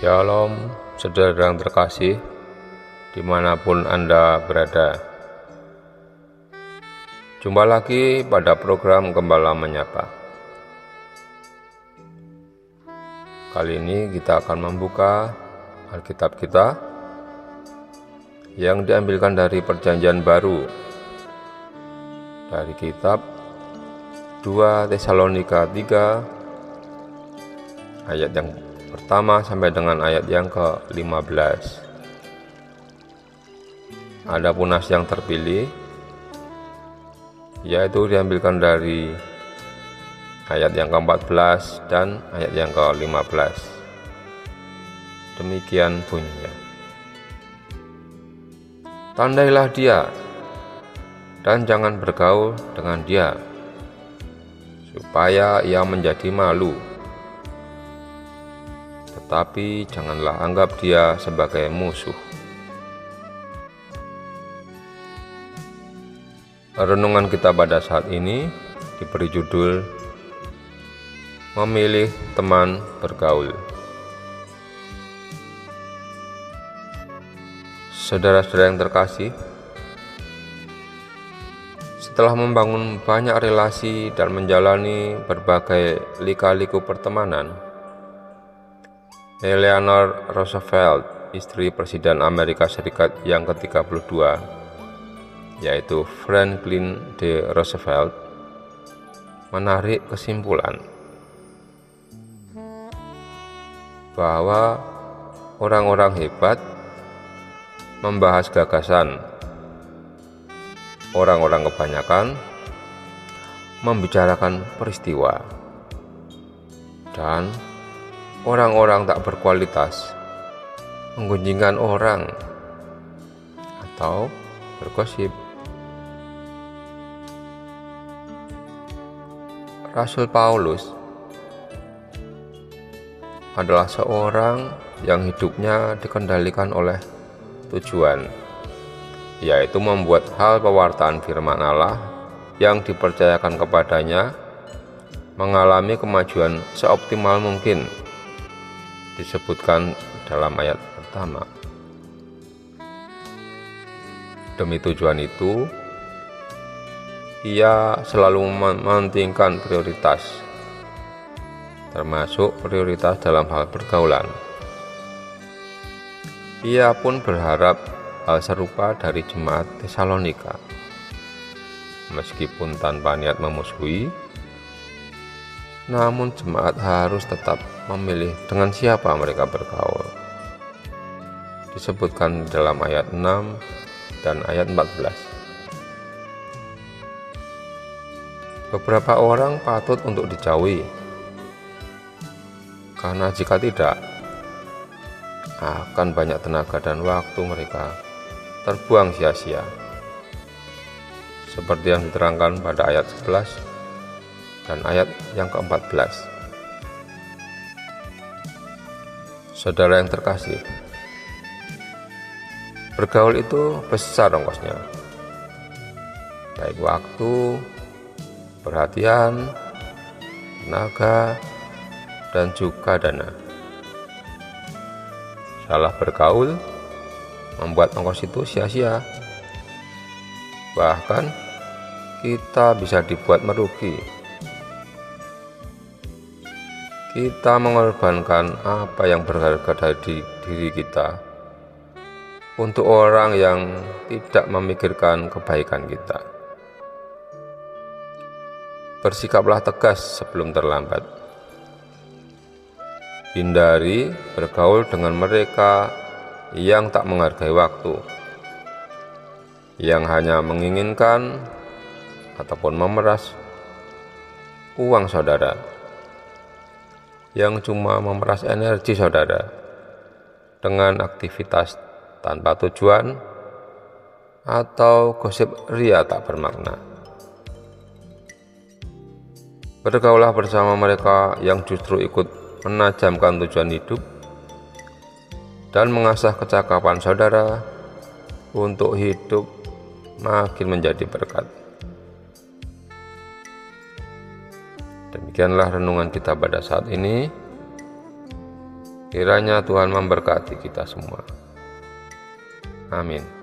Shalom, saudara yang terkasih, di mana pun Anda berada. Jumpa lagi pada program Gembala Menyapa. Kali ini kita akan membuka Alkitab kita yang diambilkan dari Perjanjian Baru dari kitab 2 Tesalonika 3 ayat yang pertama sampai dengan ayat yang ke-15. Ada punas yang terpilih yaitu diambilkan dari ayat yang ke-14 dan ayat yang ke-15. Demikian bunyinya. Tandailah dia dan jangan bergaul dengan dia supaya ia menjadi malu tetapi janganlah anggap dia sebagai musuh. Renungan kita pada saat ini diberi judul Memilih Teman Bergaul. Saudara-saudara yang terkasih, setelah membangun banyak relasi dan menjalani berbagai lika-liku pertemanan, Eleanor Roosevelt, istri Presiden Amerika Serikat yang ke-32, yaitu Franklin D. Roosevelt, menarik kesimpulan bahwa orang-orang hebat membahas gagasan, orang-orang kebanyakan membicarakan peristiwa, dan orang-orang tak berkualitas menggunjingkan orang atau bergosip. Rasul Paulus adalah seorang yang hidupnya dikendalikan oleh tujuan, yaitu membuat hal pewartaan firman Allah yang dipercayakan kepadanya mengalami kemajuan seoptimal mungkin disebutkan dalam ayat pertama. Demi tujuan itu, ia selalu mementingkan prioritas, termasuk prioritas dalam hal pergaulan. Ia pun berharap hal serupa dari jemaat Tesalonika. Meskipun tanpa niat memusuhi, namun jemaat harus tetap memilih dengan siapa mereka bergaul. Disebutkan dalam ayat 6 dan ayat 14. Beberapa orang patut untuk dijauhi, karena jika tidak, akan banyak tenaga dan waktu mereka terbuang sia-sia. Seperti yang diterangkan pada ayat 11 dan ayat yang ke-14. Saudara yang terkasih, bergaul itu besar ongkosnya. Baik waktu, perhatian, tenaga, dan juga dana. Salah bergaul membuat ongkos itu sia-sia. Bahkan kita bisa dibuat merugi kita mengorbankan apa yang berharga dari diri kita untuk orang yang tidak memikirkan kebaikan kita. Bersikaplah tegas sebelum terlambat. Hindari bergaul dengan mereka yang tak menghargai waktu, yang hanya menginginkan ataupun memeras uang saudara yang cuma memeras energi saudara dengan aktivitas tanpa tujuan atau gosip ria tak bermakna. Bergaulah bersama mereka yang justru ikut menajamkan tujuan hidup dan mengasah kecakapan saudara untuk hidup makin menjadi berkat. Demikianlah renungan kita pada saat ini. Kiranya Tuhan memberkati kita semua. Amin.